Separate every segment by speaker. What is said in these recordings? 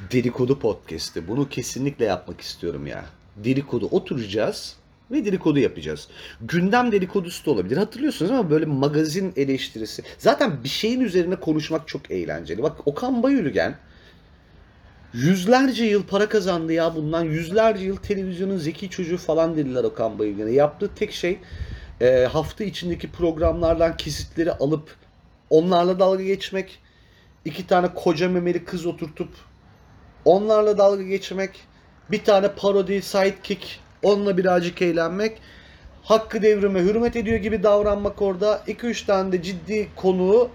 Speaker 1: Dedikodu podcast'i. Bunu kesinlikle yapmak istiyorum ya. Dedikodu oturacağız ve dedikodu yapacağız. Gündem dedikodusu da olabilir. Hatırlıyorsunuz ama böyle magazin eleştirisi. Zaten bir şeyin üzerine konuşmak çok eğlenceli. Bak Okan Bayülgen yüzlerce yıl para kazandı ya bundan. Yüzlerce yıl televizyonun zeki çocuğu falan dediler Okan Bayülgen'e. Yaptığı tek şey e, hafta içindeki programlardan kesitleri alıp onlarla dalga geçmek. iki tane koca memeli kız oturtup onlarla dalga geçmek, bir tane parodi sidekick, onunla birazcık eğlenmek, hakkı devrime hürmet ediyor gibi davranmak orada, 2-3 tane de ciddi konuğu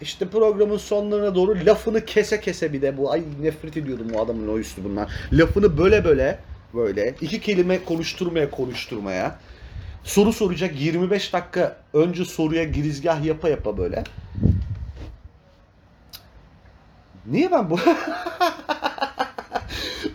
Speaker 1: işte programın sonlarına doğru lafını kese kese bir de bu ay nefret ediyordum bu adamın o üslubundan. Lafını böyle böyle böyle iki kelime konuşturmaya konuşturmaya soru soracak 25 dakika önce soruya girizgah yapa yapa böyle. Niye ben bu?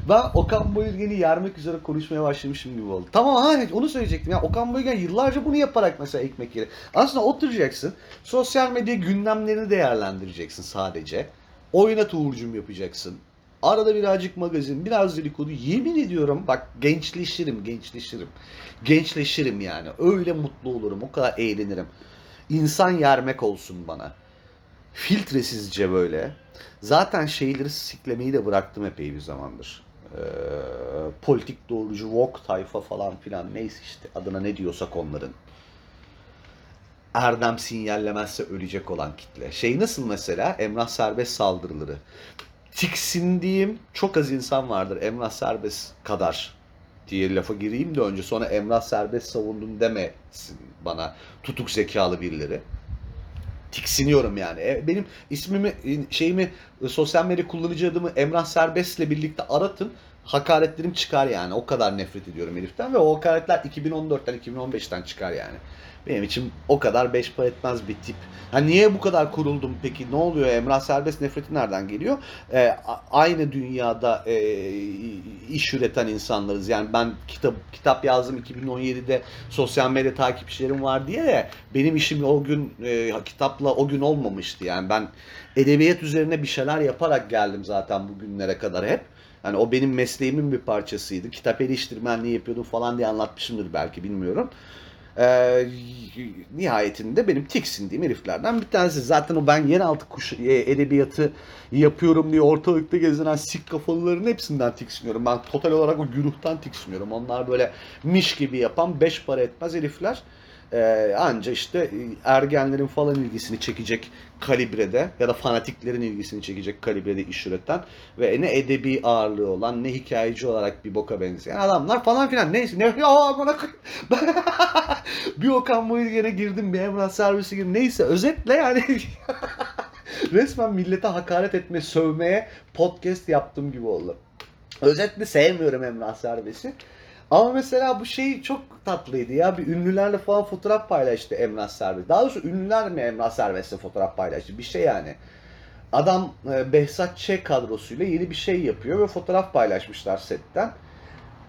Speaker 1: ben Okan Bayülgen'i yermek üzere konuşmaya başlamışım gibi oldu. Tamam ha onu söyleyecektim. Ya Okan Bayülgen yıllarca bunu yaparak mesela ekmek yeri. Aslında oturacaksın. Sosyal medya gündemlerini değerlendireceksin sadece. Oynat Uğur'cum yapacaksın. Arada birazcık magazin, biraz dedikodu. Yemin ediyorum bak gençleşirim, gençleşirim. Gençleşirim yani. Öyle mutlu olurum, o kadar eğlenirim. İnsan yermek olsun bana. Filtresizce böyle. Zaten şeyleri siklemeyi de bıraktım epey bir zamandır. Ee, politik doğrucu, woke tayfa falan filan neyse işte adına ne diyorsak onların. Erdem sinyallemezse ölecek olan kitle. Şey nasıl mesela Emrah Serbest saldırıları. Tiksindiğim çok az insan vardır Emrah Serbest kadar diye lafa gireyim de önce sonra Emrah Serbest savundun demesin bana tutuk zekalı birileri tiksiniyorum yani. E, Benim ismimi, şeyimi, sosyal medya kullanıcı adımı Emrah Serbest'le birlikte aratın. Hakaretlerim çıkar yani. O kadar nefret ediyorum heriften ve o hakaretler 2014'ten 2015'ten çıkar yani. Benim için o kadar beş para etmez bir tip. Ha niye bu kadar kuruldum peki? Ne oluyor? Emrah Serbest nefreti nereden geliyor? A- aynı dünyada e, iş üreten insanlarız. Yani ben kitap kitap yazdım 2017'de sosyal medya takipçilerim var diye de benim işim o gün e, kitapla o gün olmamıştı. Yani ben edebiyat üzerine bir şeyler yaparak geldim zaten bugünlere kadar hep. Yani o benim mesleğimin bir parçasıydı. Kitap eleştirmenliği yapıyordum falan diye anlatmışımdır belki bilmiyorum. Ee, nihayetinde benim tiksindiğim heriflerden bir tanesi. Zaten o ben yeraltı kuş, e, edebiyatı yapıyorum diye ortalıkta gezinen sik kafalıların hepsinden tiksiniyorum. Ben total olarak o güruhtan tiksiniyorum. Onlar böyle miş gibi yapan beş para etmez herifler. Ee, anca işte e, ergenlerin falan ilgisini çekecek kalibrede ya da fanatiklerin ilgisini çekecek kalibrede iş üreten ve ne edebi ağırlığı olan ne hikayeci olarak bir boka benzeyen adamlar falan filan neyse ne ya bana bir Okan Bayülgen'e girdim bir Emrah Servisi girdim neyse özetle yani resmen millete hakaret etme sövmeye podcast yaptığım gibi oldu. Özetle sevmiyorum Emrah Serbest'i. Ama mesela bu şey çok tatlıydı ya. Bir ünlülerle falan fotoğraf paylaştı Emrah Serbest. Daha doğrusu ünlüler mi Emrah Serbest'le fotoğraf paylaştı? Bir şey yani. Adam e, Behzat Ç. kadrosuyla yeni bir şey yapıyor ve fotoğraf paylaşmışlar setten.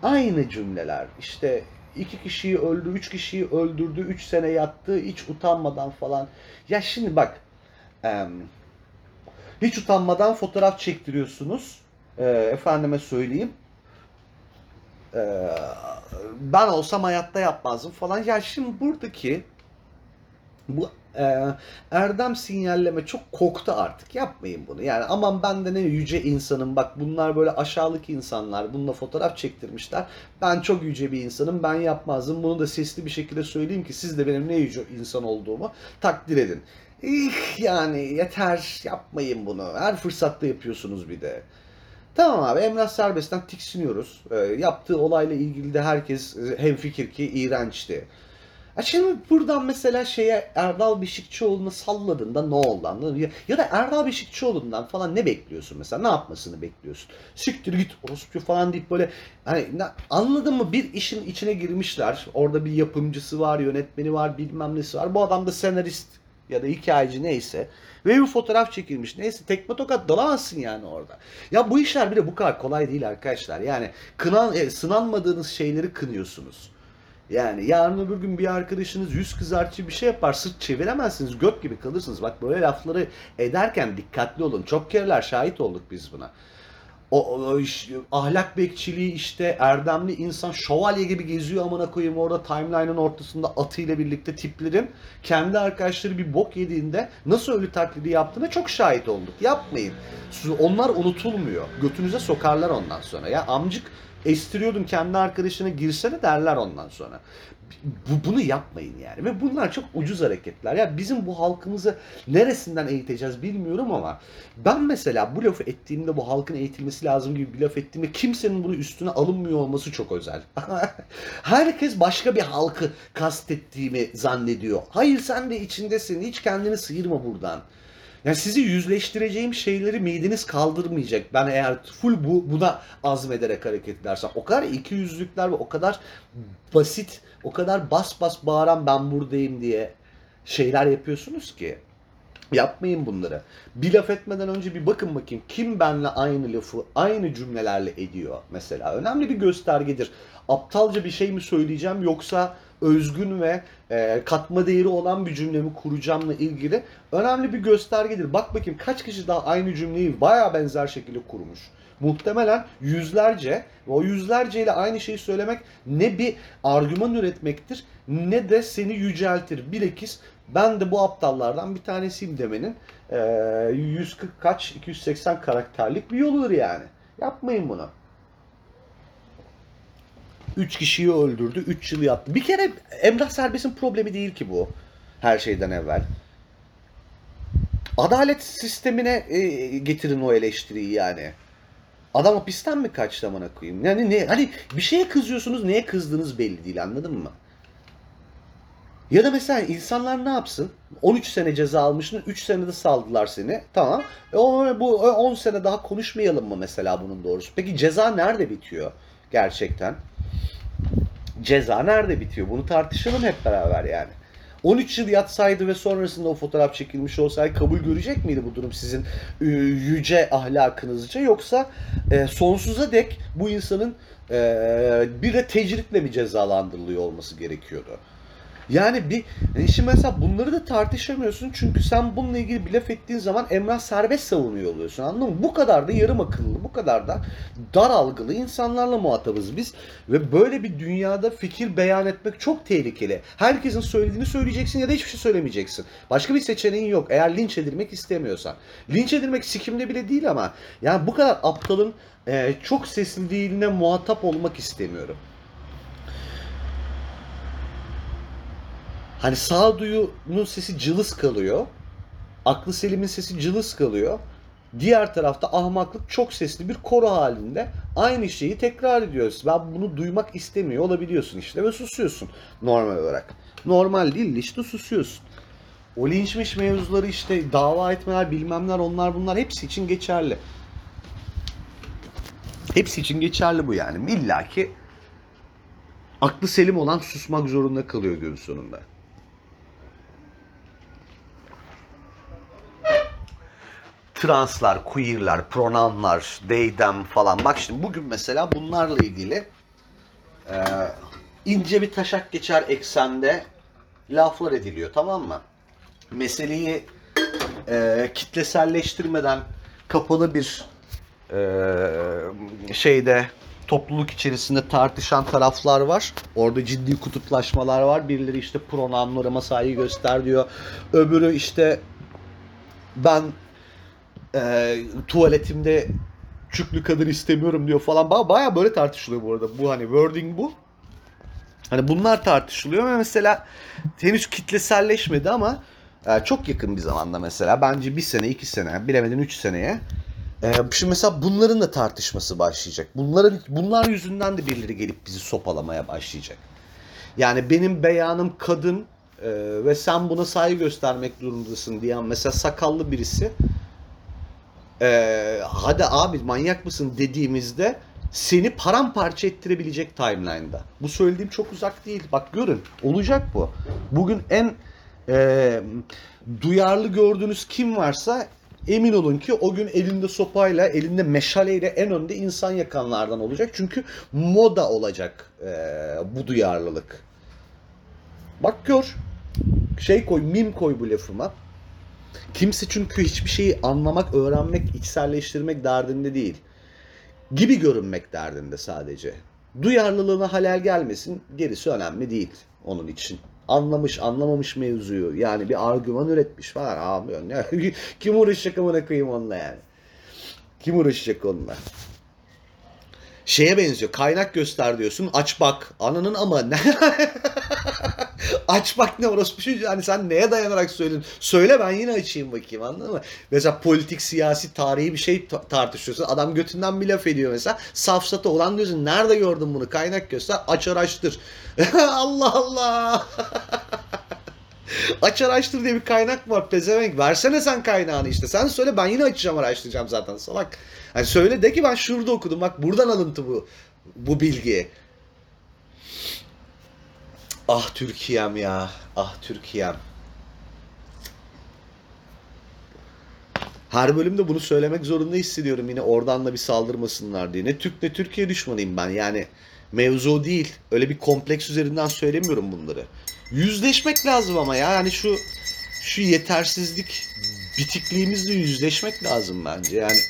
Speaker 1: Aynı cümleler. İşte iki kişiyi öldü, üç kişiyi öldürdü, üç sene yattı, hiç utanmadan falan. Ya şimdi bak, hiç utanmadan fotoğraf çektiriyorsunuz. E, efendime söyleyeyim. Ee, ben olsam hayatta yapmazdım falan. Ya şimdi buradaki bu e, erdem sinyalleme çok koktu artık. Yapmayın bunu. Yani aman ben de ne yüce insanım. Bak bunlar böyle aşağılık insanlar. Bununla fotoğraf çektirmişler. Ben çok yüce bir insanım. Ben yapmazdım. Bunu da sesli bir şekilde söyleyeyim ki siz de benim ne yüce insan olduğumu takdir edin. İh, yani yeter yapmayın bunu. Her fırsatta yapıyorsunuz bir de. Tamam abi Emrah Serbest'ten tiksiniyoruz. Ee, yaptığı olayla ilgili de herkes e, hemfikir ki iğrençti. Ya şimdi buradan mesela şeye Erdal Beşikçioğlu'nu salladığında ne oldu anladın mı? Ya, da Erdal Beşikçioğlu'ndan falan ne bekliyorsun mesela? Ne yapmasını bekliyorsun? Siktir git orospu falan deyip böyle hani anladın mı? Bir işin içine girmişler. Orada bir yapımcısı var, yönetmeni var, bilmem nesi var. Bu adam da senarist ya da hikayeci neyse. Ve bir fotoğraf çekilmiş. Neyse tekme tokat dalamazsın yani orada. Ya bu işler bir de bu kadar kolay değil arkadaşlar. Yani kınan, e, sınanmadığınız şeyleri kınıyorsunuz. Yani yarın öbür gün bir arkadaşınız yüz kızartıcı bir şey yapar sırt çeviremezsiniz göt gibi kalırsınız. Bak böyle lafları ederken dikkatli olun. Çok kereler şahit olduk biz buna. O, o iş- ahlak bekçiliği işte erdemli insan şövalye gibi geziyor amına koyayım orada timeline'ın ortasında atıyla birlikte tiplerin kendi arkadaşları bir bok yediğinde nasıl ölü taklidi yaptığına çok şahit olduk. Yapmayın. Onlar unutulmuyor. Götünüze sokarlar ondan sonra. Ya amcık estiriyordun kendi arkadaşına girsene derler ondan sonra. Bu, bunu yapmayın yani. Ve bunlar çok ucuz hareketler. Ya bizim bu halkımızı neresinden eğiteceğiz bilmiyorum ama ben mesela bu lafı ettiğimde bu halkın eğitilmesi lazım gibi bir laf ettiğimde kimsenin bunu üstüne alınmıyor olması çok özel. Herkes başka bir halkı kastettiğimi zannediyor. Hayır sen de içindesin. Hiç kendini sıyırma buradan. Yani sizi yüzleştireceğim şeyleri mideniz kaldırmayacak. Ben eğer full bu buna azmederek hareket edersem o kadar iki yüzlükler ve o kadar basit, o kadar bas bas bağıran ben buradayım diye şeyler yapıyorsunuz ki. Yapmayın bunları. Bir laf etmeden önce bir bakın bakayım kim benle aynı lafı aynı cümlelerle ediyor mesela. Önemli bir göstergedir. Aptalca bir şey mi söyleyeceğim yoksa özgün ve e, katma değeri olan bir cümlemi kuracağımla ilgili önemli bir göstergedir. Bak bakayım kaç kişi daha aynı cümleyi baya benzer şekilde kurmuş. Muhtemelen yüzlerce ve o yüzlerce ile aynı şeyi söylemek ne bir argüman üretmektir ne de seni yüceltir. Bilakis ben de bu aptallardan bir tanesiyim demenin e, 140 kaç 280 karakterlik bir yoludur yani. Yapmayın bunu. 3 kişiyi öldürdü, 3 yıl yattı. Bir kere Emrah Serbest'in problemi değil ki bu. Her şeyden evvel. Adalet sistemine getirin o eleştiriyi yani. Adam hapisten mi kaçtı amına koyayım? Yani ne hani bir şeye kızıyorsunuz, neye kızdığınız belli değil anladın mı? Ya da mesela insanlar ne yapsın? 13 sene ceza almışsın, 3 senede saldılar seni. Tamam. E o, bu 10 sene daha konuşmayalım mı mesela bunun doğrusu? Peki ceza nerede bitiyor gerçekten? Ceza nerede bitiyor? Bunu tartışalım hep beraber yani. 13 yıl yatsaydı ve sonrasında o fotoğraf çekilmiş olsaydı kabul görecek miydi bu durum sizin e, yüce ahlakınızca yoksa e, sonsuza dek bu insanın e, bir de tecritle mi cezalandırılıyor olması gerekiyordu? Yani bir e, şimdi mesela bunları da tartışamıyorsun çünkü sen bununla ilgili bir laf ettiğin zaman Emrah serbest savunuyor oluyorsun anladın mı? Bu kadar da yarım akıllı, bu kadar da dar algılı insanlarla muhatabız biz ve böyle bir dünyada fikir beyan etmek çok tehlikeli. Herkesin söylediğini söyleyeceksin ya da hiçbir şey söylemeyeceksin. Başka bir seçeneğin yok eğer linç edilmek istemiyorsan. Linç edilmek sikimde bile değil ama yani bu kadar aptalın e, çok sesli değiline muhatap olmak istemiyorum. Hani sağduyunun sesi cılız kalıyor. Aklı selimin sesi cılız kalıyor. Diğer tarafta ahmaklık çok sesli bir koro halinde aynı şeyi tekrar ediyoruz. Ben bunu duymak istemiyor olabiliyorsun işte ve susuyorsun normal olarak. Normal değil işte susuyorsun. O linçmiş mevzuları işte dava etmeler bilmemler onlar bunlar hepsi için geçerli. Hepsi için geçerli bu yani. İlla ki aklı selim olan susmak zorunda kalıyor gün sonunda. Translar, queerler, pronounlar, they, them falan. Bak şimdi bugün mesela bunlarla ilgili e, ince bir taşak geçer eksende laflar ediliyor tamam mı? Meseleyi e, kitleselleştirmeden kapalı bir e, şeyde topluluk içerisinde tartışan taraflar var. Orada ciddi kutuplaşmalar var. Birileri işte pronounlarıma saygı göster diyor. Öbürü işte ben e, tuvaletimde çüklü kadın istemiyorum diyor falan. Baya, baya böyle tartışılıyor bu arada. Bu hani wording bu. Hani bunlar tartışılıyor mesela henüz kitleselleşmedi ama e, çok yakın bir zamanda mesela bence bir sene, iki sene, bilemedin üç seneye e, şimdi mesela bunların da tartışması başlayacak. Bunların bunlar yüzünden de birileri gelip bizi sopalamaya başlayacak. Yani benim beyanım kadın e, ve sen buna saygı göstermek durumundasın diyen mesela sakallı birisi e, hadi abi manyak mısın dediğimizde seni paramparça ettirebilecek timeline'da. Bu söylediğim çok uzak değil. Bak görün olacak bu. Bugün en e, duyarlı gördüğünüz kim varsa emin olun ki o gün elinde sopayla, elinde meşaleyle en önde insan yakanlardan olacak. Çünkü moda olacak e, bu duyarlılık. Bak gör. Şey koy, mim koy bu lafıma. Kimse çünkü hiçbir şeyi anlamak, öğrenmek, içselleştirmek derdinde değil. gibi görünmek derdinde sadece. Duyarlılığına halel gelmesin gerisi önemli değil onun için. Anlamış anlamamış mevzuyu yani bir argüman üretmiş falan abi ne kim uğraşacak amına koyayım onunla yani. Kim uğraşacak onunla? Şeye benziyor. Kaynak göster diyorsun. Aç bak. Ananın ama ne? aç bak ne orospu çocuğu. Hani sen neye dayanarak söyledin? Söyle ben yine açayım bakayım anladın mı? Mesela politik, siyasi, tarihi bir şey ta- tartışıyorsun. Adam götünden bir laf ediyor mesela. Safsata olan diyorsun. Nerede gördün bunu? Kaynak göster. Aç araştır. Allah Allah. Aç araştır diye bir kaynak var pezevenk. Versene sen kaynağını işte. Sen söyle ben yine açacağım araştıracağım zaten salak. Hani söyle de ki ben şurada okudum. Bak buradan alıntı bu. Bu bilgi. Ah Türkiye'm ya. Ah Türkiye'm. Her bölümde bunu söylemek zorunda hissediyorum yine oradan da bir saldırmasınlar diye. Ne Türk ne Türkiye düşmanıyım ben yani. Mevzu değil. Öyle bir kompleks üzerinden söylemiyorum bunları. Yüzleşmek lazım ama ya. Yani şu şu yetersizlik bitikliğimizle yüzleşmek lazım bence. Yani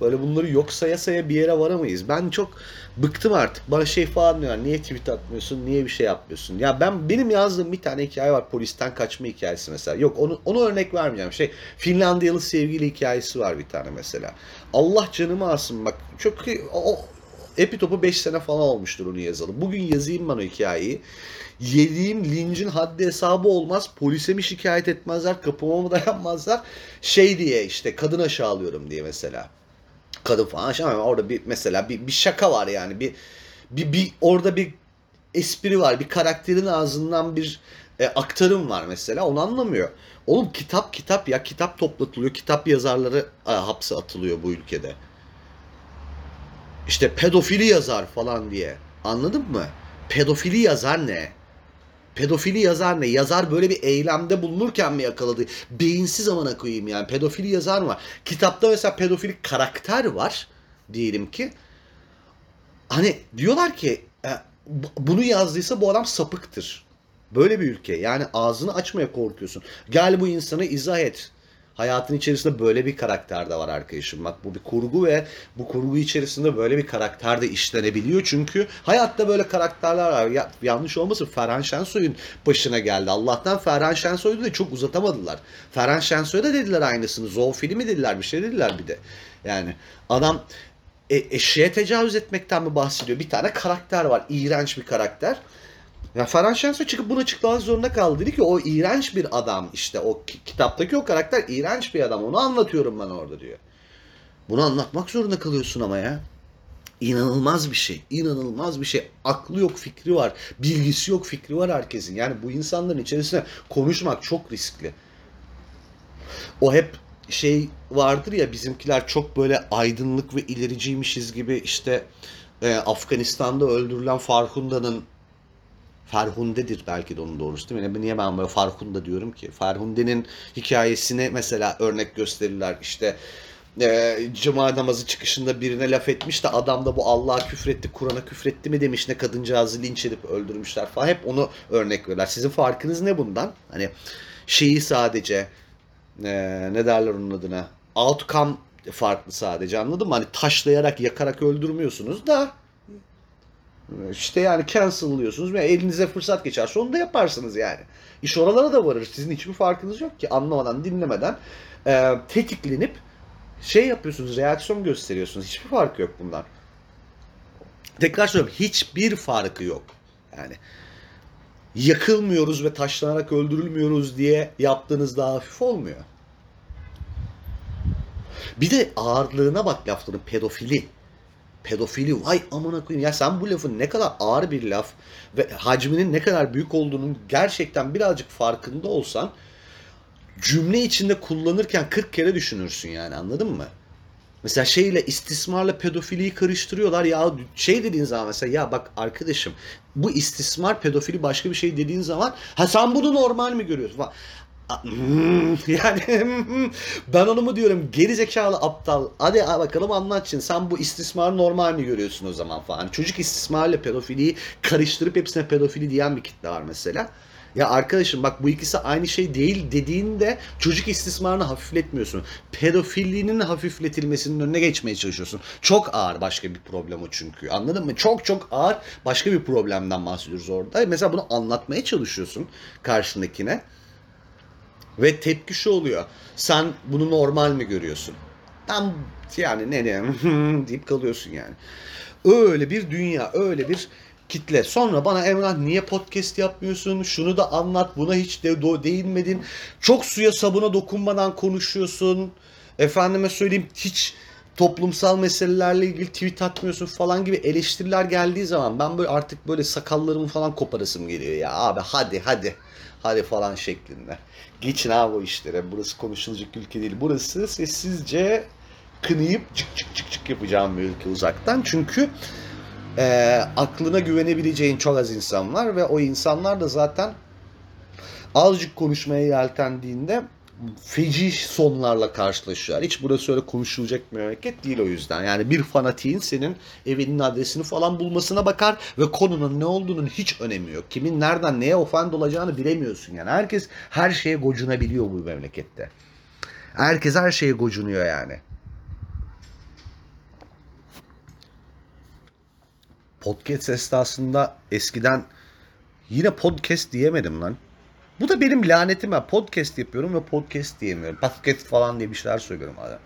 Speaker 1: böyle bunları yok saya saya bir yere varamayız. Ben çok bıktım artık. Bana şey falan diyorlar. Niye tweet atmıyorsun? Niye bir şey yapmıyorsun? Ya ben benim yazdığım bir tane hikaye var. Polisten kaçma hikayesi mesela. Yok onu onu örnek vermeyeceğim. Şey Finlandiyalı sevgili hikayesi var bir tane mesela. Allah canımı alsın bak. Çok o, Epitop'u 5 sene falan olmuştur onu yazalı. Bugün yazayım ben o hikayeyi. Yediğim lincin haddi hesabı olmaz. Polise mi şikayet etmezler, kapıma mı dayanmazlar. Şey diye işte kadın aşağılıyorum diye mesela. Kadın falan aşağılamıyor. Orada bir mesela bir, bir şaka var yani. Bir, bir, bir orada bir espri var. Bir karakterin ağzından bir e, aktarım var mesela. Onu anlamıyor. Oğlum kitap kitap ya. Kitap toplatılıyor. Kitap yazarları e, hapse atılıyor bu ülkede. İşte pedofili yazar falan diye. Anladın mı? Pedofili yazar ne? Pedofili yazar ne? Yazar böyle bir eylemde bulunurken mi yakaladı? Beyinsiz amına koyayım yani. Pedofili yazar mı var? Kitapta mesela pedofili karakter var diyelim ki. Hani diyorlar ki e, bu- bunu yazdıysa bu adam sapıktır. Böyle bir ülke. Yani ağzını açmaya korkuyorsun. Gel bu insanı izah et. Hayatın içerisinde böyle bir karakter de var arkadaşım. Bak bu bir kurgu ve bu kurgu içerisinde böyle bir karakter de işlenebiliyor. Çünkü hayatta böyle karakterler var. Ya, yanlış olmasın Ferhan Şensoy'un başına geldi. Allah'tan Ferhan Şensoy'u da çok uzatamadılar. Ferhan Şensoy'a da dediler aynısını. Zoofili mi dediler bir şey dediler bir de. Yani adam e, eşeğe tecavüz etmekten mi bahsediyor? Bir tane karakter var. iğrenç bir karakter. Ya Ferhan çıkıp bunu açıklamak zorunda kaldı. Dedi ki o iğrenç bir adam işte. O ki- kitaptaki o karakter iğrenç bir adam. Onu anlatıyorum ben orada diyor. Bunu anlatmak zorunda kalıyorsun ama ya. İnanılmaz bir şey. İnanılmaz bir şey. Aklı yok, fikri var. Bilgisi yok, fikri var herkesin. Yani bu insanların içerisinde konuşmak çok riskli. O hep şey vardır ya bizimkiler çok böyle aydınlık ve ilericiymişiz gibi işte e, Afganistan'da öldürülen Farhunda'nın Ferhunde'dir belki de onun doğrusu değil mi? Niye ben böyle Farhunda diyorum ki? Ferhunde'nin hikayesine mesela örnek gösterirler. İşte e, cuma namazı çıkışında birine laf etmiş de adam da bu Allah'a küfretti, Kur'an'a küfretti mi demiş ne kadıncağızı linç edip öldürmüşler falan. Hep onu örnek verirler. Sizin farkınız ne bundan? Hani şeyi sadece e, ne derler onun adına? Outcome farklı sadece anladın mı? Hani taşlayarak, yakarak öldürmüyorsunuz da işte yani cancel'lıyorsunuz ve elinize fırsat geçerse onu da yaparsınız yani. İş oralara da varır. Sizin hiçbir farkınız yok ki anlamadan, dinlemeden e, tetiklenip şey yapıyorsunuz, reaksiyon gösteriyorsunuz. Hiçbir farkı yok bundan. Tekrar söylüyorum, hiçbir farkı yok. Yani yakılmıyoruz ve taşlanarak öldürülmüyoruz diye yaptığınız daha hafif olmuyor. Bir de ağırlığına bak lafların pedofili pedofili vay amına koyayım ya sen bu lafın ne kadar ağır bir laf ve hacminin ne kadar büyük olduğunun gerçekten birazcık farkında olsan cümle içinde kullanırken 40 kere düşünürsün yani anladın mı? Mesela şeyle istismarla pedofiliyi karıştırıyorlar ya şey dediğin zaman mesela ya bak arkadaşım bu istismar pedofili başka bir şey dediğin zaman ha sen bunu normal mi görüyorsun? Fa- A- hmm, yani ben onu mu diyorum geri zekalı aptal hadi bakalım anlat şimdi sen bu istismarı normal mi görüyorsun o zaman falan çocuk istismarla pedofiliyi karıştırıp hepsine pedofili diyen bir kitle var mesela Ya arkadaşım bak bu ikisi aynı şey değil dediğinde çocuk istismarını hafifletmiyorsun. Pedofilliğinin hafifletilmesinin önüne geçmeye çalışıyorsun. Çok ağır başka bir problem o çünkü. Anladın mı? Çok çok ağır başka bir problemden bahsediyoruz orada. Mesela bunu anlatmaya çalışıyorsun karşındakine. Ve tepki şu oluyor. Sen bunu normal mi görüyorsun? Tam yani ne ne deyip kalıyorsun yani. Öyle bir dünya, öyle bir kitle. Sonra bana Emrah niye podcast yapmıyorsun? Şunu da anlat. Buna hiç de değinmedin. Çok suya sabuna dokunmadan konuşuyorsun. Efendime söyleyeyim hiç toplumsal meselelerle ilgili tweet atmıyorsun falan gibi eleştiriler geldiği zaman ben böyle artık böyle sakallarımı falan koparasım geliyor ya abi hadi hadi hadi falan şeklinde. Geçin abi o işlere. Burası konuşulacak ülke değil. Burası sessizce kınayıp çık çık çık çık yapacağım bir ülke uzaktan. Çünkü e, aklına güvenebileceğin çok az insan var ve o insanlar da zaten azıcık konuşmaya yeltendiğinde feci sonlarla karşılaşıyor. Hiç burası öyle konuşulacak bir memleket değil o yüzden. Yani bir fanatiğin senin evinin adresini falan bulmasına bakar ve konunun ne olduğunun hiç önemi yok. Kimin nereden neye ofend olacağını bilemiyorsun yani. Herkes her şeye gocunabiliyor bu memlekette. Herkes her şeye gocunuyor yani. Podcast esnasında eskiden yine podcast diyemedim lan. Bu da benim lanetim. Ben podcast yapıyorum ve podcast diyemiyorum. Podcast falan diye bir şeyler söylüyorum hala.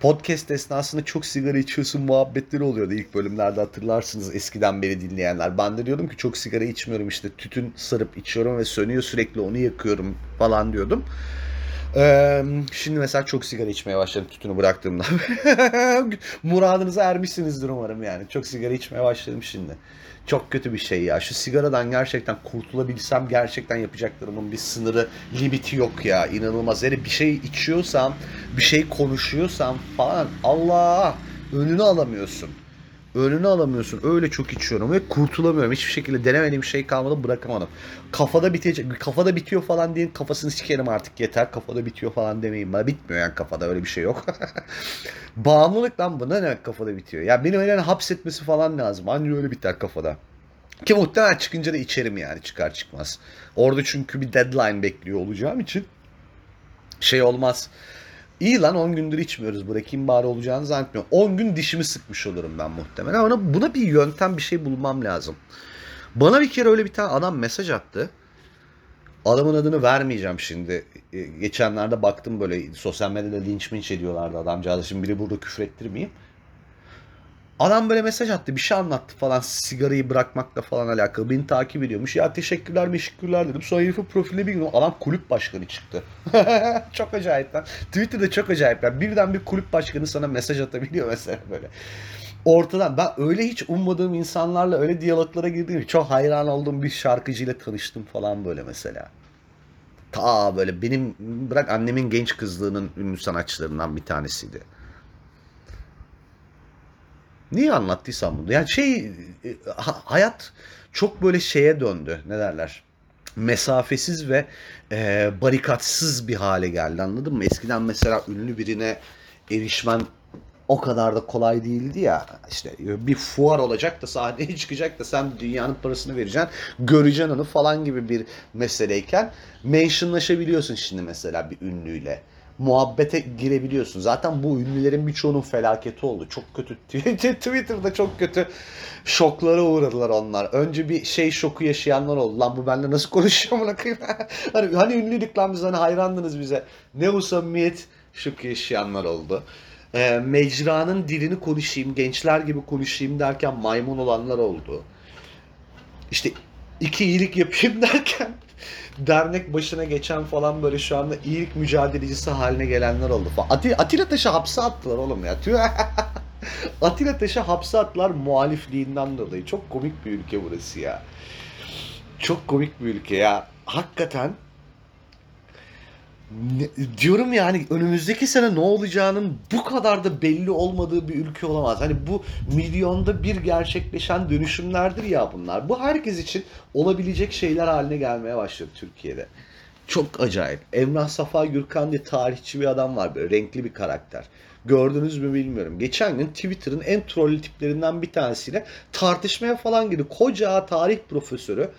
Speaker 1: Podcast esnasında çok sigara içiyorsun muhabbetleri oluyordu ilk bölümlerde hatırlarsınız eskiden beri dinleyenler. Ben de diyordum ki çok sigara içmiyorum işte tütün sarıp içiyorum ve sönüyor sürekli onu yakıyorum falan diyordum. Ee, şimdi mesela çok sigara içmeye başladım tütünü bıraktığımda. Muradınıza ermişsinizdir umarım yani. Çok sigara içmeye başladım şimdi. Çok kötü bir şey ya. Şu sigaradan gerçekten kurtulabilsem gerçekten yapacaklarımın bir sınırı, limiti yok ya. İnanılmaz. Yani bir şey içiyorsam, bir şey konuşuyorsam falan Allah önünü alamıyorsun. Önünü alamıyorsun. Öyle çok içiyorum ve kurtulamıyorum. Hiçbir şekilde denemediğim şey kalmadı bırakamadım. Kafada bitecek, kafada bitiyor falan deyin kafasını sikerim artık yeter. Kafada bitiyor falan demeyin bana. Bitmiyor yani kafada öyle bir şey yok. Bağımlılık lan bu. Ne demek kafada bitiyor? Ya beni öyle hapsetmesi falan lazım. Anca öyle biter kafada. Ki muhtemelen çıkınca da içerim yani çıkar çıkmaz. Orada çünkü bir deadline bekliyor olacağım için şey olmaz. İyi lan 10 gündür içmiyoruz. Bırakayım bari olacağını zannetmiyorum. 10 gün dişimi sıkmış olurum ben muhtemelen. Ama buna bir yöntem bir şey bulmam lazım. Bana bir kere öyle bir tane adam mesaj attı. Adamın adını vermeyeceğim şimdi. E, Geçenlerde baktım böyle sosyal medyada linç minç ediyorlardı adamcağızı. Şimdi biri burada küfür ettirmeyeyim. Adam böyle mesaj attı bir şey anlattı falan sigarayı bırakmakla falan alakalı. Beni takip ediyormuş. Ya teşekkürler teşekkürler dedim. Sonra herifin profiline bir gün adam kulüp başkanı çıktı. çok acayip lan. Twitter'da çok acayip lan. Birden bir kulüp başkanı sana mesaj atabiliyor mesela böyle. Ortadan ben öyle hiç ummadığım insanlarla öyle diyaloglara girdim. Çok hayran olduğum bir şarkıcıyla tanıştım falan böyle mesela. Ta böyle benim bırak annemin genç kızlığının ünlü sanatçılarından bir tanesiydi. Niye anlattıysam bunu? Yani şey e, ha- hayat çok böyle şeye döndü. Ne derler? Mesafesiz ve e, barikatsız bir hale geldi anladın mı? Eskiden mesela ünlü birine erişmen o kadar da kolay değildi ya. İşte bir fuar olacak da sahneye çıkacak da sen dünyanın parasını vereceksin. Göreceksin onu falan gibi bir meseleyken mentionlaşabiliyorsun şimdi mesela bir ünlüyle muhabbete girebiliyorsun. Zaten bu ünlülerin birçoğunun felaketi oldu. Çok kötü Twitter'da çok kötü şoklara uğradılar onlar. Önce bir şey şoku yaşayanlar oldu. Lan bu benimle nasıl konuşuyor buna hani, hani ünlüydük lan biz hani hayrandınız bize. Ne bu samimiyet şoku yaşayanlar oldu. Ee, mecranın dilini konuşayım, gençler gibi konuşayım derken maymun olanlar oldu. İşte iki iyilik yapayım derken dernek başına geçen falan böyle şu anda iyilik mücadelecisi haline gelenler oldu falan. Atilla, Atilla Taş'ı hapse attılar oğlum ya. Tüh. Atilla Taş'ı hapse attılar muhalifliğinden dolayı. Çok komik bir ülke burası ya. Çok komik bir ülke ya. Hakikaten ne- diyorum yani önümüzdeki sene ne olacağının bu kadar da belli olmadığı bir ülke olamaz. Hani bu milyonda bir gerçekleşen dönüşümlerdir ya bunlar. Bu herkes için olabilecek şeyler haline gelmeye başladı Türkiye'de. Çok acayip. Emrah Safa Gürkan diye tarihçi bir adam var böyle renkli bir karakter. Gördünüz mü bilmiyorum. Geçen gün Twitter'ın en trollü tiplerinden bir tanesiyle tartışmaya falan girdi. Koca tarih profesörü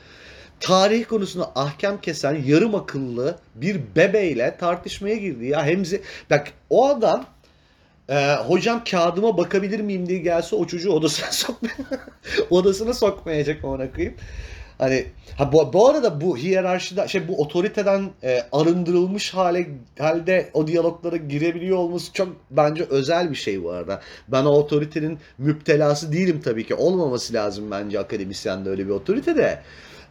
Speaker 1: tarih konusunda ahkam kesen yarım akıllı bir bebeyle tartışmaya girdi ya. Hemzi bak o adam e, hocam kağıdıma bakabilir miyim diye gelse o çocuğu odasına sokmaya odasına sokmayacak ona koyayım. Hani ha bu, bu arada bu hiyerarşide şey bu otoriteden e, arındırılmış hale halde o diyaloglara girebiliyor olması çok bence özel bir şey bu arada. Ben o otoritenin müptelası değilim tabii ki. Olmaması lazım bence akademisyende öyle bir otorite de.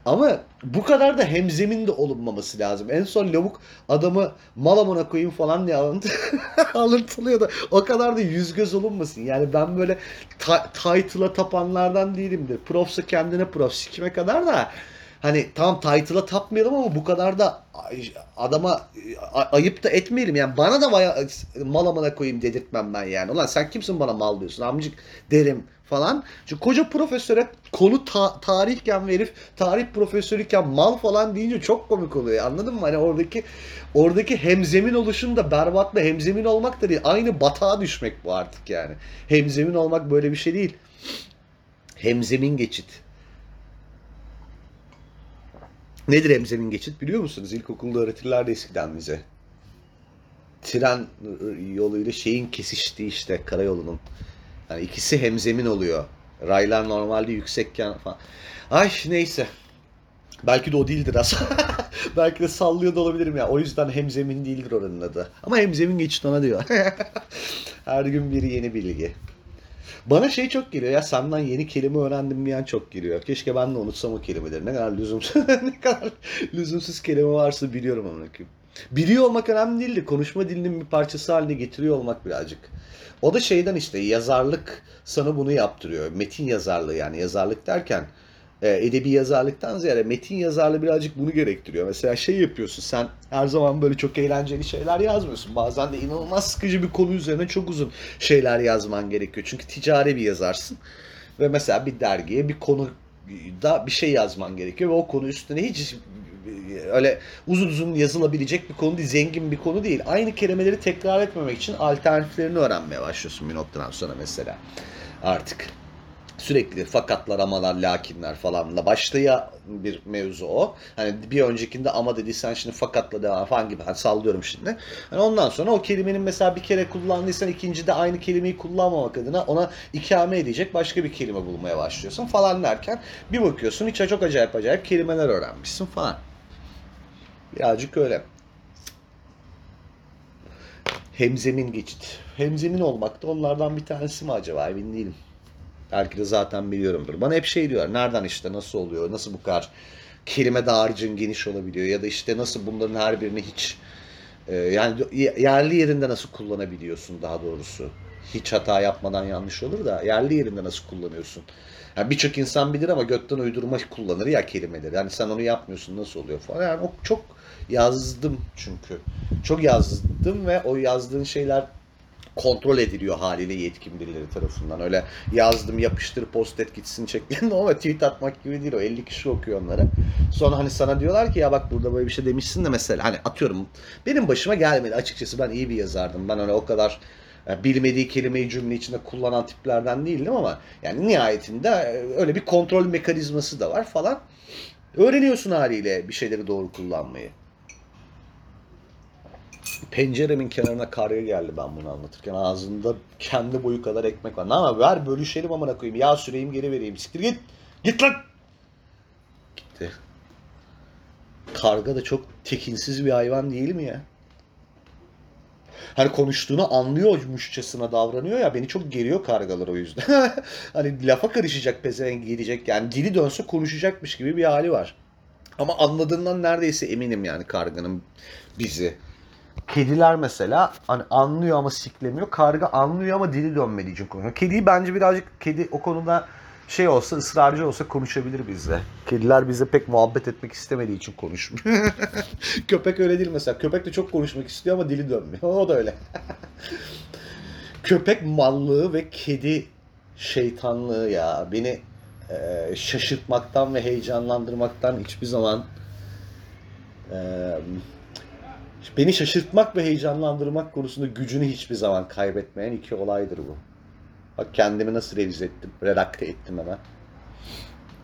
Speaker 1: Ama bu kadar da hemzemin de olunmaması lazım. En son lavuk adamı malamona koyayım falan diye alıntı, alıntılıyor da o kadar da yüz göz olunmasın. Yani ben böyle ta- title'a tapanlardan değilimdir. Profsa kendine prof sikime kadar da hani tamam title'a tapmayalım ama bu kadar da adama ayıp da etmeyelim. Yani bana da baya malamına koyayım dedirtmem ben yani. Ulan sen kimsin bana mal diyorsun amcık derim falan. Çünkü koca profesöre konu ta- tarihken ve herif tarih profesörüyken mal falan deyince çok komik oluyor. Anladın mı? Hani oradaki oradaki hemzemin oluşun da berbatla hemzemin olmak da değil. Aynı batağa düşmek bu artık yani. Hemzemin olmak böyle bir şey değil. Hemzemin geçit. Nedir hemzemin geçit biliyor musunuz? İlkokulda öğretirlerdi eskiden bize. Tren yoluyla şeyin kesiştiği işte karayolunun. Yani ikisi hemzemin oluyor. Raylar normalde yüksekken falan. Ay neyse. Belki de o değildir aslında. Belki de sallıyor da olabilirim ya. O yüzden hemzemin değildir oranın adı. Ama hemzemin geçit ona diyor. Her gün biri yeni bilgi. Bana şey çok geliyor ya senden yeni kelime öğrendim diyen çok geliyor. Keşke ben de unutsam o kelimeleri. Ne kadar lüzumsuz, ne kadar lüzumsuz kelime varsa biliyorum koyayım. Biliyor olmak önemli değil de konuşma dilinin bir parçası haline getiriyor olmak birazcık. O da şeyden işte yazarlık sana bunu yaptırıyor. Metin yazarlığı yani yazarlık derken e, edebi yazarlıktan ziyade metin yazarlığı birazcık bunu gerektiriyor. Mesela şey yapıyorsun sen her zaman böyle çok eğlenceli şeyler yazmıyorsun. Bazen de inanılmaz sıkıcı bir konu üzerine çok uzun şeyler yazman gerekiyor. Çünkü ticari bir yazarsın. Ve mesela bir dergiye bir konu da bir şey yazman gerekiyor ve o konu üstüne hiç öyle uzun uzun yazılabilecek bir konu değil, zengin bir konu değil. Aynı kelimeleri tekrar etmemek için alternatiflerini öğrenmeye başlıyorsun bir noktadan sonra mesela. Artık sürekli fakatlar, amalar, lakinler falanla başlayan bir mevzu o. Hani bir öncekinde ama dediysen şimdi fakatla devam falan gibi hani sallıyorum şimdi. Hani ondan sonra o kelimenin mesela bir kere kullandıysan ikincide aynı kelimeyi kullanmamak adına ona ikame edecek başka bir kelime bulmaya başlıyorsun falan derken bir bakıyorsun hiç çok acayip acayip kelimeler öğrenmişsin falan. Birazcık öyle. Hemzemin geçit. Hemzemin olmak da onlardan bir tanesi mi acaba emin değilim. Belki de zaten biliyorumdur. Bana hep şey diyorlar. Nereden işte nasıl oluyor? Nasıl bu kadar kelime dağarcığın geniş olabiliyor? Ya da işte nasıl bunların her birini hiç e, yani yerli yerinde nasıl kullanabiliyorsun daha doğrusu? Hiç hata yapmadan yanlış olur da yerli yerinde nasıl kullanıyorsun? Yani birçok insan bilir ama gökten uydurma kullanır ya kelimeleri. Yani sen onu yapmıyorsun nasıl oluyor falan. Yani o çok yazdım çünkü. Çok yazdım ve o yazdığın şeyler kontrol ediliyor haliyle yetkin birileri tarafından. Öyle yazdım yapıştır post et gitsin şeklinde ama tweet atmak gibi değil o. 50 kişi okuyor onları. Sonra hani sana diyorlar ki ya bak burada böyle bir şey demişsin de mesela hani atıyorum benim başıma gelmedi açıkçası ben iyi bir yazardım. Ben öyle o kadar yani bilmediği kelimeyi cümle içinde kullanan tiplerden değildim ama yani nihayetinde öyle bir kontrol mekanizması da var falan. Öğreniyorsun haliyle bir şeyleri doğru kullanmayı. Penceremin kenarına karga geldi ben bunu anlatırken. Ağzında kendi boyu kadar ekmek var. Ama ver bölüşelim amına koyayım. Ya süreyim geri vereyim. Siktir git. Git lan. Gitti. Karga da çok tekinsiz bir hayvan değil mi ya? Hani konuştuğunu anlıyormuşçasına davranıyor ya beni çok geriyor kargalar o yüzden. hani lafa karışacak pezevenk gelecek yani dili dönse konuşacakmış gibi bir hali var. Ama anladığından neredeyse eminim yani karganın bizi. Kediler mesela hani anlıyor ama siklemiyor. Karga anlıyor ama dili dönmediği için konuşuyor. Kediyi bence birazcık kedi o konuda şey olsa ısrarcı olsa konuşabilir bizle. Kediler bize pek muhabbet etmek istemediği için konuşmuyor. Köpek öyle değil mesela. Köpek de çok konuşmak istiyor ama dili dönmüyor. O da öyle. Köpek mallığı ve kedi şeytanlığı ya beni e, şaşırtmaktan ve heyecanlandırmaktan hiçbir zaman e, beni şaşırtmak ve heyecanlandırmak konusunda gücünü hiçbir zaman kaybetmeyen iki olaydır bu. Bak kendimi nasıl revize ettim, redakte ettim hemen.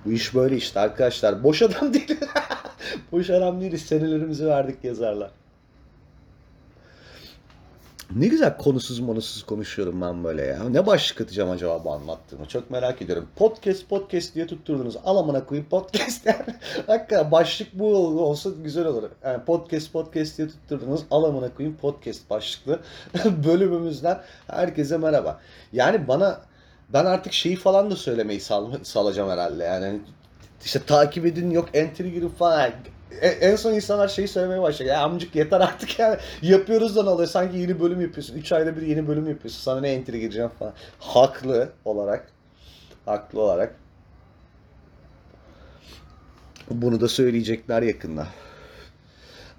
Speaker 1: Bu iş böyle işte arkadaşlar. Boş adam değil. Boş adam değiliz. Senelerimizi verdik yazarlar. Ne güzel konusuz monusuz konuşuyorum ben böyle ya. Ne başlık atacağım acaba bu anlattığımı? Çok merak ediyorum. Podcast podcast diye tutturdunuz. Al amına koyayım podcast yani. Hakikaten başlık bu olsa güzel olur. Yani podcast podcast diye tutturdunuz. Al amına koyayım podcast başlıklı bölümümüzden herkese merhaba. Yani bana ben artık şeyi falan da söylemeyi sal, salacağım herhalde. Yani işte takip edin yok entry girin falan. E- En son insanlar şeyi söylemeye başlıyor. Ya amcık yeter artık yani. Yapıyoruz da ne oluyor? Sanki yeni bölüm yapıyorsun. 3 ayda bir yeni bölüm yapıyorsun. Sana ne entry gireceğim falan. Haklı olarak. Haklı olarak. Bunu da söyleyecekler yakında.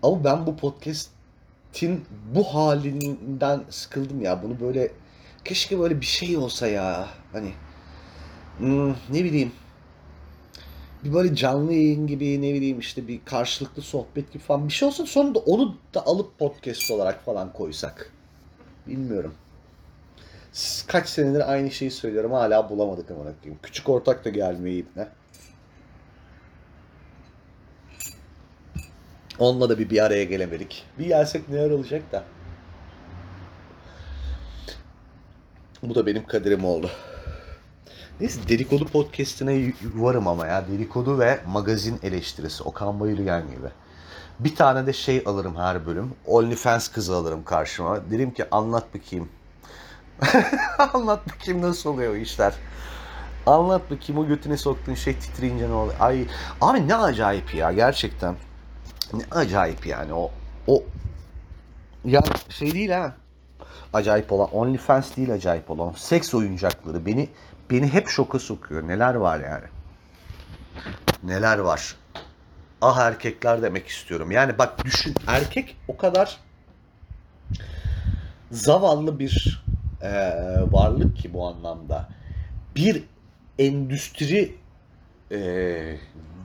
Speaker 1: Ama ben bu podcast'in bu halinden sıkıldım ya. Bunu böyle keşke böyle bir şey olsa ya. Hani hmm, ne bileyim bir böyle canlı yayın gibi ne bileyim işte bir karşılıklı sohbet gibi falan bir şey olsa sonra da onu da alıp podcast olarak falan koysak. Bilmiyorum. Kaç senedir aynı şeyi söylüyorum hala bulamadık ama koyayım. Küçük ortak da gelmiyor ne? Onunla da bir bir araya gelemedik. Bir gelsek neler olacak da. Bu da benim kaderim oldu. Neyse dedikodu podcastine varım ama ya. Dedikodu ve magazin eleştirisi. Okan Bayülgen gibi. Bir tane de şey alırım her bölüm. OnlyFans kızı alırım karşıma. Derim ki anlat bakayım. anlat bakayım nasıl oluyor o işler. Anlat bakayım o götüne soktuğun şey titreyince ne oluyor. Ay abi ne acayip ya gerçekten. Ne acayip yani o o ya şey değil ha. Acayip olan OnlyFans değil acayip olan. Seks oyuncakları beni beni hep şoka sokuyor. Neler var yani. Neler var. Ah erkekler demek istiyorum. Yani bak düşün erkek o kadar zavallı bir eee, varlık ki bu anlamda. Bir endüstri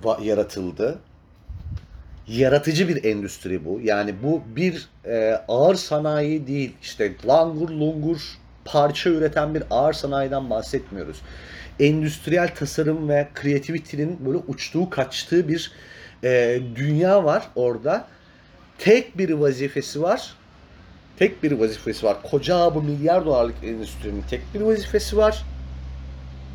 Speaker 1: va- yaratıldı yaratıcı bir endüstri bu. Yani bu bir e, ağır sanayi değil. İşte langur lungur parça üreten bir ağır sanayiden bahsetmiyoruz. Endüstriyel tasarım ve kreativitenin böyle uçtuğu kaçtığı bir e, dünya var orada. Tek bir vazifesi var. Tek bir vazifesi var. Koca bu milyar dolarlık endüstrinin tek bir vazifesi var.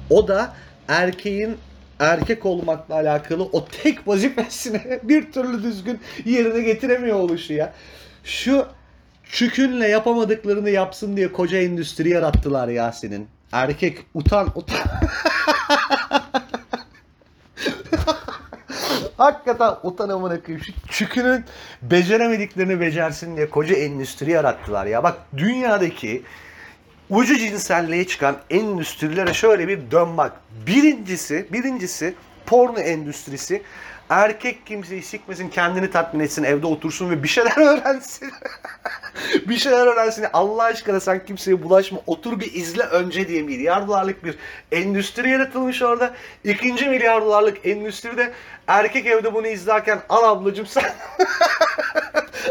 Speaker 1: O da erkeğin erkek olmakla alakalı o tek vazifesini bir türlü düzgün yerine getiremiyor oluşu ya. Şu çükünle yapamadıklarını yapsın diye koca endüstri yarattılar Yasin'in. Erkek utan utan. Hakikaten utan amına koyayım. Şu çükünün beceremediklerini becersin diye koca endüstri yarattılar ya. Bak dünyadaki ucu cinselliğe çıkan endüstrilere şöyle bir dön bak. Birincisi, birincisi porno endüstrisi. Erkek kimseyi sikmesin, kendini tatmin etsin, evde otursun ve bir şeyler öğrensin. bir şeyler öğrensin. Allah aşkına sen kimseye bulaşma. Otur bir izle önce diye milyar dolarlık bir endüstri yaratılmış orada. İkinci milyar dolarlık endüstride erkek evde bunu izlerken al ablacım sen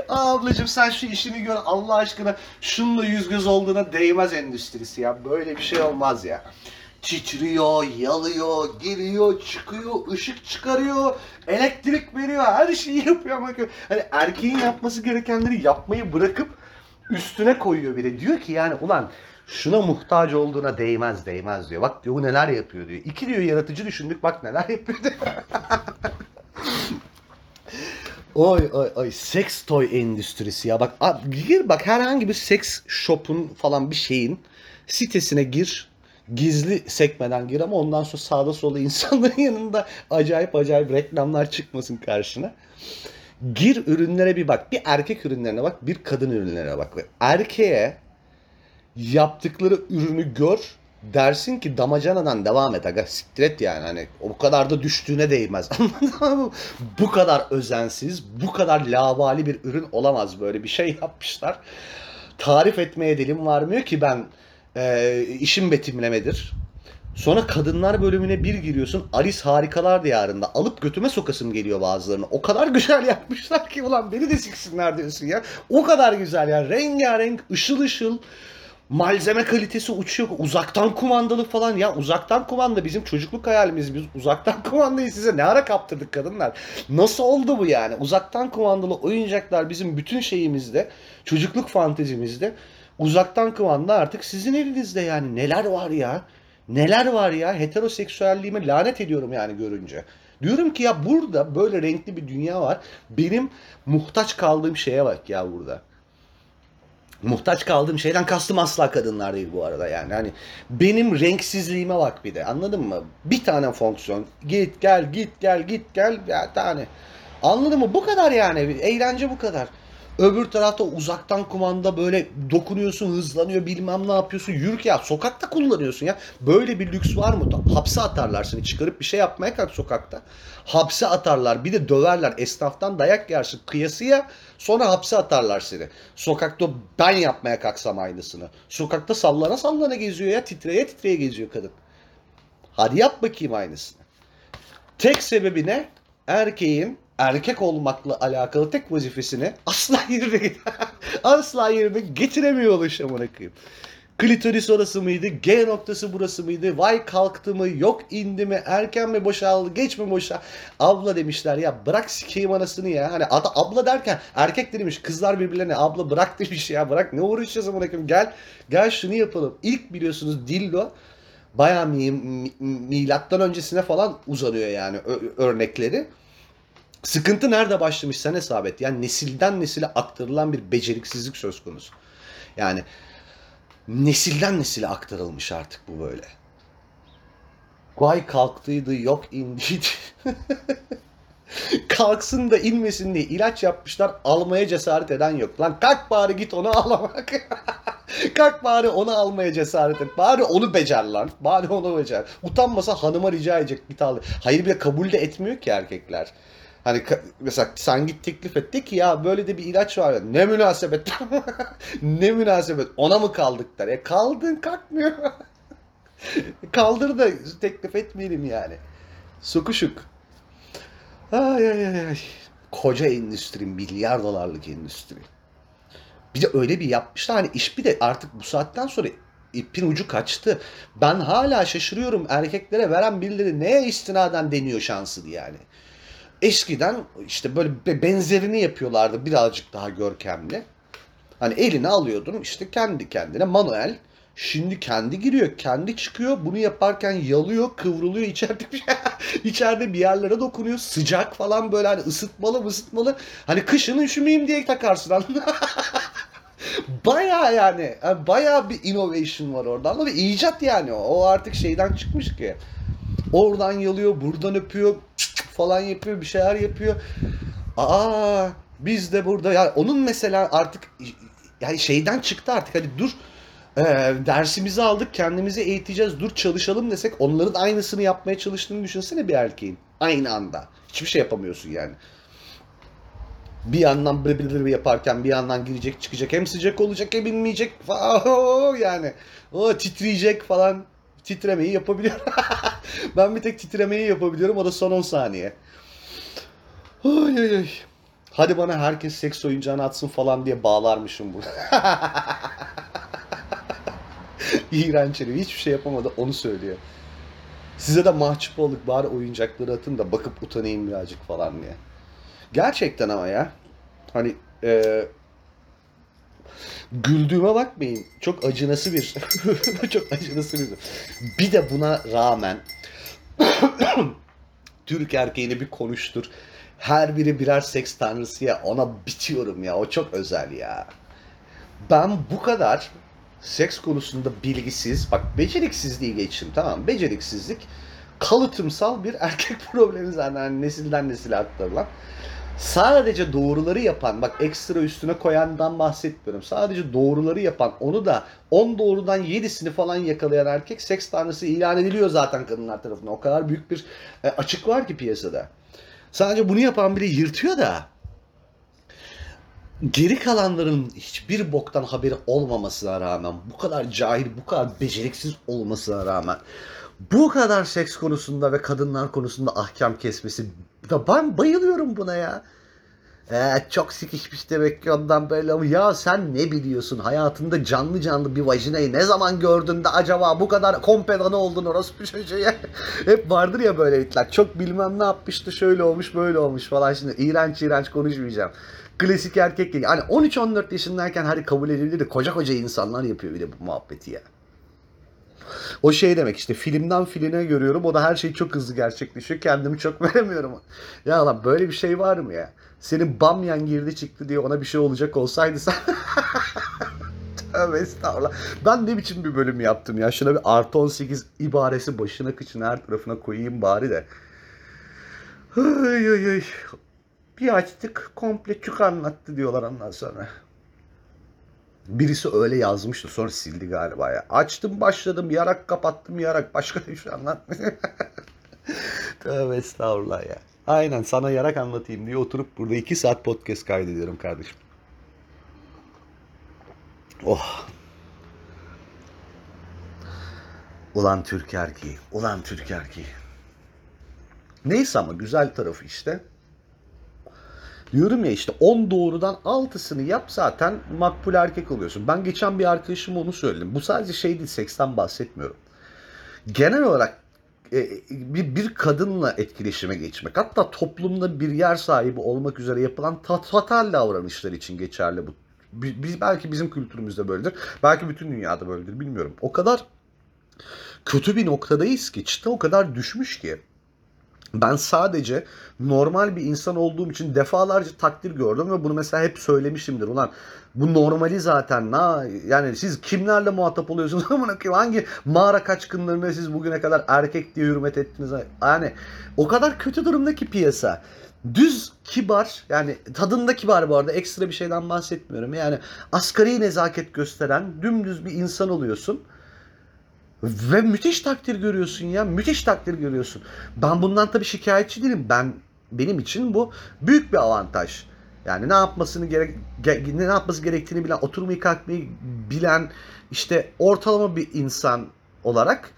Speaker 1: Aa ablacım sen şu işini gör Allah aşkına şununla yüz göz olduğuna değmez endüstrisi ya. Böyle bir şey olmaz ya. Titriyor, yalıyor, giriyor, çıkıyor, ışık çıkarıyor, elektrik veriyor, her şeyi yapıyor ama hani erkeğin yapması gerekenleri yapmayı bırakıp üstüne koyuyor biri. Diyor ki yani ulan şuna muhtaç olduğuna değmez değmez diyor. Bak diyor bu neler yapıyor diyor. İki diyor yaratıcı düşündük bak neler yapıyor diyor. Oy oy oy seks toy endüstrisi ya bak gir bak herhangi bir seks shop'un falan bir şeyin sitesine gir gizli sekmeden gir ama ondan sonra sağda solda insanların yanında acayip acayip reklamlar çıkmasın karşına. Gir ürünlere bir bak. Bir erkek ürünlerine bak, bir kadın ürünlerine bak. Ve erkeğe yaptıkları ürünü gör. Dersin ki damacanadan devam et aga siktir et yani hani o kadar da düştüğüne değmez. Bu kadar özensiz, bu kadar lavali bir ürün olamaz böyle bir şey yapmışlar. Tarif etmeye dilim varmıyor ki ben e, işim betimlemedir. Sonra kadınlar bölümüne bir giriyorsun. Alice Harikalar Diyarı'nda alıp götüme sokasım geliyor bazılarını. O kadar güzel yapmışlar ki ulan beni de siksinler diyorsun ya. O kadar güzel ya. Rengarenk, ışıl ışıl. Malzeme kalitesi uçuyor. Uzaktan kumandalı falan. Ya uzaktan kumanda bizim çocukluk hayalimiz. Biz uzaktan kumandayı size ne ara kaptırdık kadınlar? Nasıl oldu bu yani? Uzaktan kumandalı oyuncaklar bizim bütün şeyimizde. Çocukluk fantezimizde. Uzaktan kumanda artık sizin elinizde yani. Neler var ya? Neler var ya? Heteroseksüelliğime lanet ediyorum yani görünce. Diyorum ki ya burada böyle renkli bir dünya var. Benim muhtaç kaldığım şeye bak ya burada muhtaç kaldığım şeyden kastım asla kadınlar değil bu arada yani. Hani benim renksizliğime bak bir de anladın mı? Bir tane fonksiyon git gel git gel git gel ya tane. Anladın mı? Bu kadar yani. Eğlence bu kadar. Öbür tarafta uzaktan kumanda böyle dokunuyorsun, hızlanıyor, bilmem ne yapıyorsun. Yürü ya sokakta kullanıyorsun ya. Böyle bir lüks var mı? Hapse atarlar seni. Çıkarıp bir şey yapmaya kalk sokakta. Hapse atarlar. Bir de döverler. Esnaftan dayak yersin. Kıyasıya sonra hapse atarlar seni. Sokakta ben yapmaya kalksam aynısını. Sokakta sallana sallana geziyor ya. Titreye titreye geziyor kadın. Hadi yap bakayım aynısını. Tek sebebi ne? Erkeğin erkek olmakla alakalı tek vazifesini asla yerine asla yerine getiremiyor oluş koyayım. Klitoris orası mıydı? G noktası burası mıydı? Vay kalktı mı? Yok indi mi? Erken mi boşaldı? Geç mi boşa? Abla demişler ya bırak sikeyim anasını ya. Hani ada, abla derken erkek demiş. Kızlar birbirlerine abla bırak demiş ya. Bırak ne uğraşacağız amına? Gel gel şunu yapalım. İlk biliyorsunuz dildo bayağı mi, mi- milattan öncesine falan uzanıyor yani örnekleri. Sıkıntı nerede başlamış sen hesap et. Yani nesilden nesile aktarılan bir beceriksizlik söz konusu. Yani nesilden nesile aktarılmış artık bu böyle. Vay kalktıydı yok indiydi. Kalksın da inmesin diye ilaç yapmışlar almaya cesaret eden yok. Lan kalk bari git onu alamak. kalk bari onu almaya cesaret et. Bari onu becer lan. Bari onu becer. Utanmasa hanıma rica edecek git al. Hayır bile kabul de etmiyor ki erkekler. Hani mesela sen git teklif et de ki ya böyle de bir ilaç var. Ne münasebet. ne münasebet. Ona mı kaldık der. E kaldın kalkmıyor. Kaldır da teklif etmeyelim yani. Sokuşuk. Ay ay ay. Koca endüstri, milyar dolarlık endüstri. Bir de öyle bir yapmışlar hani iş bir de artık bu saatten sonra ipin ucu kaçtı. Ben hala şaşırıyorum erkeklere veren birileri neye istinaden deniyor şansı yani. Eskiden işte böyle be- benzerini yapıyorlardı birazcık daha görkemli. Hani eline alıyordun işte kendi kendine manuel. Şimdi kendi giriyor, kendi çıkıyor. Bunu yaparken yalıyor, kıvrılıyor. içeride bir, içeride bir yerlere dokunuyor. Sıcak falan böyle hani ısıtmalı ısıtmalı. Hani kışın üşümeyeyim diye takarsın? Baya yani, yani baya bir innovation var orada. Ama bir icat yani o. O artık şeyden çıkmış ki. Oradan yalıyor, buradan öpüyor falan yapıyor, bir şeyler yapıyor. Aa biz de burada ya onun mesela artık yani şeyden çıktı artık hadi dur e, dersimizi aldık kendimizi eğiteceğiz dur çalışalım desek onların aynısını yapmaya çalıştığını düşünsene bir erkeğin aynı anda. Hiçbir şey yapamıyorsun yani. Bir yandan bır bır bır yaparken bir yandan girecek çıkacak hem sıcak olacak hem inmeyecek falan yani o titreyecek falan titremeyi yapabiliyor ben bir tek titremeyi yapabiliyorum o da son 10 saniye ay ay ay Hadi bana herkes seks oyuncağını atsın falan diye bağlarmışım bu. İğrenç herif. Hiçbir şey yapamadı onu söylüyor. Size de mahcup olduk bari oyuncakları atın da bakıp utanayım birazcık falan diye. Gerçekten ama ya. Hani e, güldüğüme bakmayın. Çok acınası bir. çok acınası bir. Bir de buna rağmen Türk erkeğini bir konuştur. Her biri birer seks tanrısı ya. Ona bitiyorum ya. O çok özel ya. Ben bu kadar seks konusunda bilgisiz, bak beceriksizliği geçtim tamam? Beceriksizlik kalıtımsal bir erkek problemi zaten hani nesilden nesile aktarılan. Sadece doğruları yapan, bak ekstra üstüne koyandan bahsetmiyorum. Sadece doğruları yapan, onu da 10 doğrudan 7'sini falan yakalayan erkek seks tanrısı ilan ediliyor zaten kadınlar tarafından. O kadar büyük bir e, açık var ki piyasada. Sadece bunu yapan biri yırtıyor da geri kalanların hiçbir boktan haberi olmamasına rağmen bu kadar cahil, bu kadar beceriksiz olmasına rağmen bu kadar seks konusunda ve kadınlar konusunda ahkam kesmesi da ben bayılıyorum buna ya. Ee, çok sikişmiş demek ki ondan böyle. Ama ya sen ne biliyorsun? Hayatında canlı canlı bir vajinayı ne zaman gördün de acaba bu kadar kompedan oldun bir çocuğa hep vardır ya böyle itler. Çok bilmem ne yapmıştı şöyle olmuş böyle olmuş falan. Şimdi iğrenç iğrenç konuşmayacağım. Klasik erkek gibi hani 13-14 yaşındayken hadi kabul edilir de koca koca insanlar yapıyor bir de bu muhabbeti ya. O şey demek işte filmden filme görüyorum o da her şey çok hızlı gerçekleşiyor kendimi çok veremiyorum. Ya lan böyle bir şey var mı ya? Senin bamyan girdi çıktı diye ona bir şey olacak olsaydı sen... Tövbe estağfurullah. Ben ne biçim bir bölüm yaptım ya. Şuna bir artı 18 ibaresi başına kıçına her tarafına koyayım bari de. Ay ay ay. Bir açtık komple çük anlattı diyorlar ondan sonra. Birisi öyle yazmıştı sonra sildi galiba ya. Açtım başladım yarak kapattım yarak başka bir şey anlatmıyor. Tövbe estağfurullah ya. Aynen sana yarak anlatayım diye oturup burada iki saat podcast kaydediyorum kardeşim. Oh. Ulan Türk erkeği, ulan Türk erkeği. Neyse ama güzel tarafı işte. Diyorum ya işte 10 doğrudan 6'sını yap zaten makbul erkek oluyorsun. Ben geçen bir arkadaşıma onu söyledim. Bu sadece şey değil seksten bahsetmiyorum. Genel olarak e, bir, bir kadınla etkileşime geçmek hatta toplumda bir yer sahibi olmak üzere yapılan fatal davranışlar için geçerli bu. Biz, belki bizim kültürümüzde böyledir. Belki bütün dünyada böyledir bilmiyorum. O kadar kötü bir noktadayız ki çıta o kadar düşmüş ki ben sadece normal bir insan olduğum için defalarca takdir gördüm ve bunu mesela hep söylemişimdir. Ulan bu normali zaten. Na, yani siz kimlerle muhatap oluyorsunuz? Amına hangi mağara kaçkınlarına siz bugüne kadar erkek diye hürmet ettiniz? Yani o kadar kötü durumdaki piyasa. Düz kibar yani tadında kibar bu arada ekstra bir şeyden bahsetmiyorum. Yani asgari nezaket gösteren dümdüz bir insan oluyorsun. Ve müthiş takdir görüyorsun ya. Müthiş takdir görüyorsun. Ben bundan tabii şikayetçi değilim. Ben benim için bu büyük bir avantaj. Yani ne yapmasını gerek ne yapması gerektiğini bilen, oturmayı kalkmayı bilen işte ortalama bir insan olarak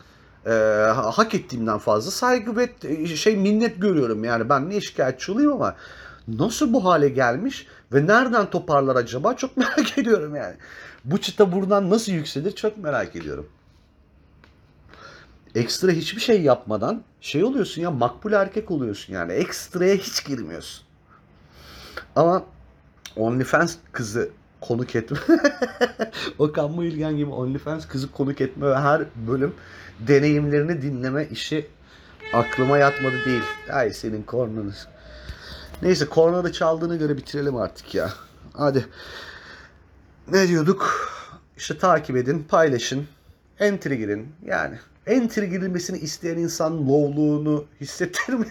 Speaker 1: e, hak ettiğimden fazla saygı ve şey minnet görüyorum. Yani ben ne şikayetçi olayım ama nasıl bu hale gelmiş ve nereden toparlar acaba çok merak ediyorum yani. Bu çıta buradan nasıl yükselir çok merak ediyorum ekstra hiçbir şey yapmadan şey oluyorsun ya makbul erkek oluyorsun yani. Ekstraya hiç girmiyorsun. Ama OnlyFans kızı konuk etme. Okan Bayülgen gibi OnlyFans kızı konuk etme ve her bölüm deneyimlerini dinleme işi aklıma yatmadı değil. Ay senin kornanız. Neyse kornalı çaldığına göre bitirelim artık ya. Hadi. Ne diyorduk? İşte takip edin, paylaşın, entry girin. Yani enter girilmesini isteyen insan lowluğunu hissettir mi?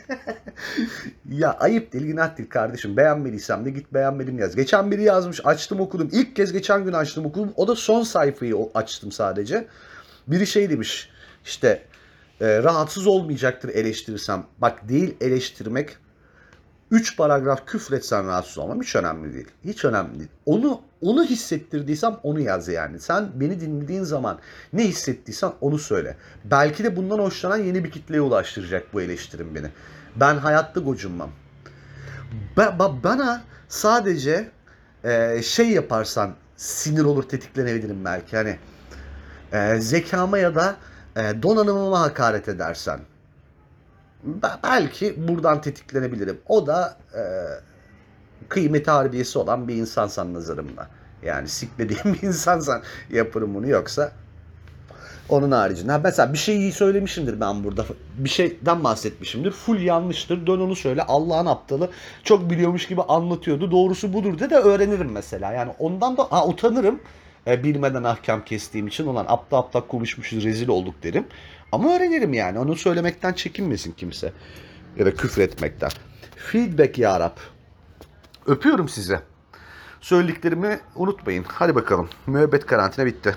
Speaker 1: ya ayıp değil günah değil kardeşim. Beğenmediysem de git beğenmedim yaz. Geçen biri yazmış açtım okudum. İlk kez geçen gün açtım okudum. O da son sayfayı açtım sadece. Biri şey demiş işte e, rahatsız olmayacaktır eleştirirsem. Bak değil eleştirmek 3 paragraf küfretsen rahatsız olmam hiç önemli değil. Hiç önemli değil. Onu onu hissettirdiysem onu yaz yani. Sen beni dinlediğin zaman ne hissettiysen onu söyle. Belki de bundan hoşlanan yeni bir kitleye ulaştıracak bu eleştirim beni. Ben hayatta gocunmam. Ba- ba- bana sadece e, şey yaparsan sinir olur tetiklenebilirim belki. Hani e, zekama ya da e, donanımıma hakaret edersen belki buradan tetiklenebilirim. O da e, kıymeti harbiyesi olan bir insansan nazarımda. Yani siklediğim bir insansan yaparım bunu yoksa onun haricinde. Ha mesela bir şeyi söylemişimdir ben burada. Bir şeyden bahsetmişimdir. Full yanlıştır. Dön onu söyle. Allah'ın aptalı çok biliyormuş gibi anlatıyordu. Doğrusu budur de de öğrenirim mesela. Yani ondan da ha, utanırım. E, bilmeden ahkam kestiğim için olan aptal aptal konuşmuşuz rezil olduk derim. Ama öğrenirim yani. Onu söylemekten çekinmesin kimse. Ya da küfür etmekten. Feedback ya Rab. Öpüyorum size. Söylediklerimi unutmayın. Hadi bakalım. Müebbet karantina bitti.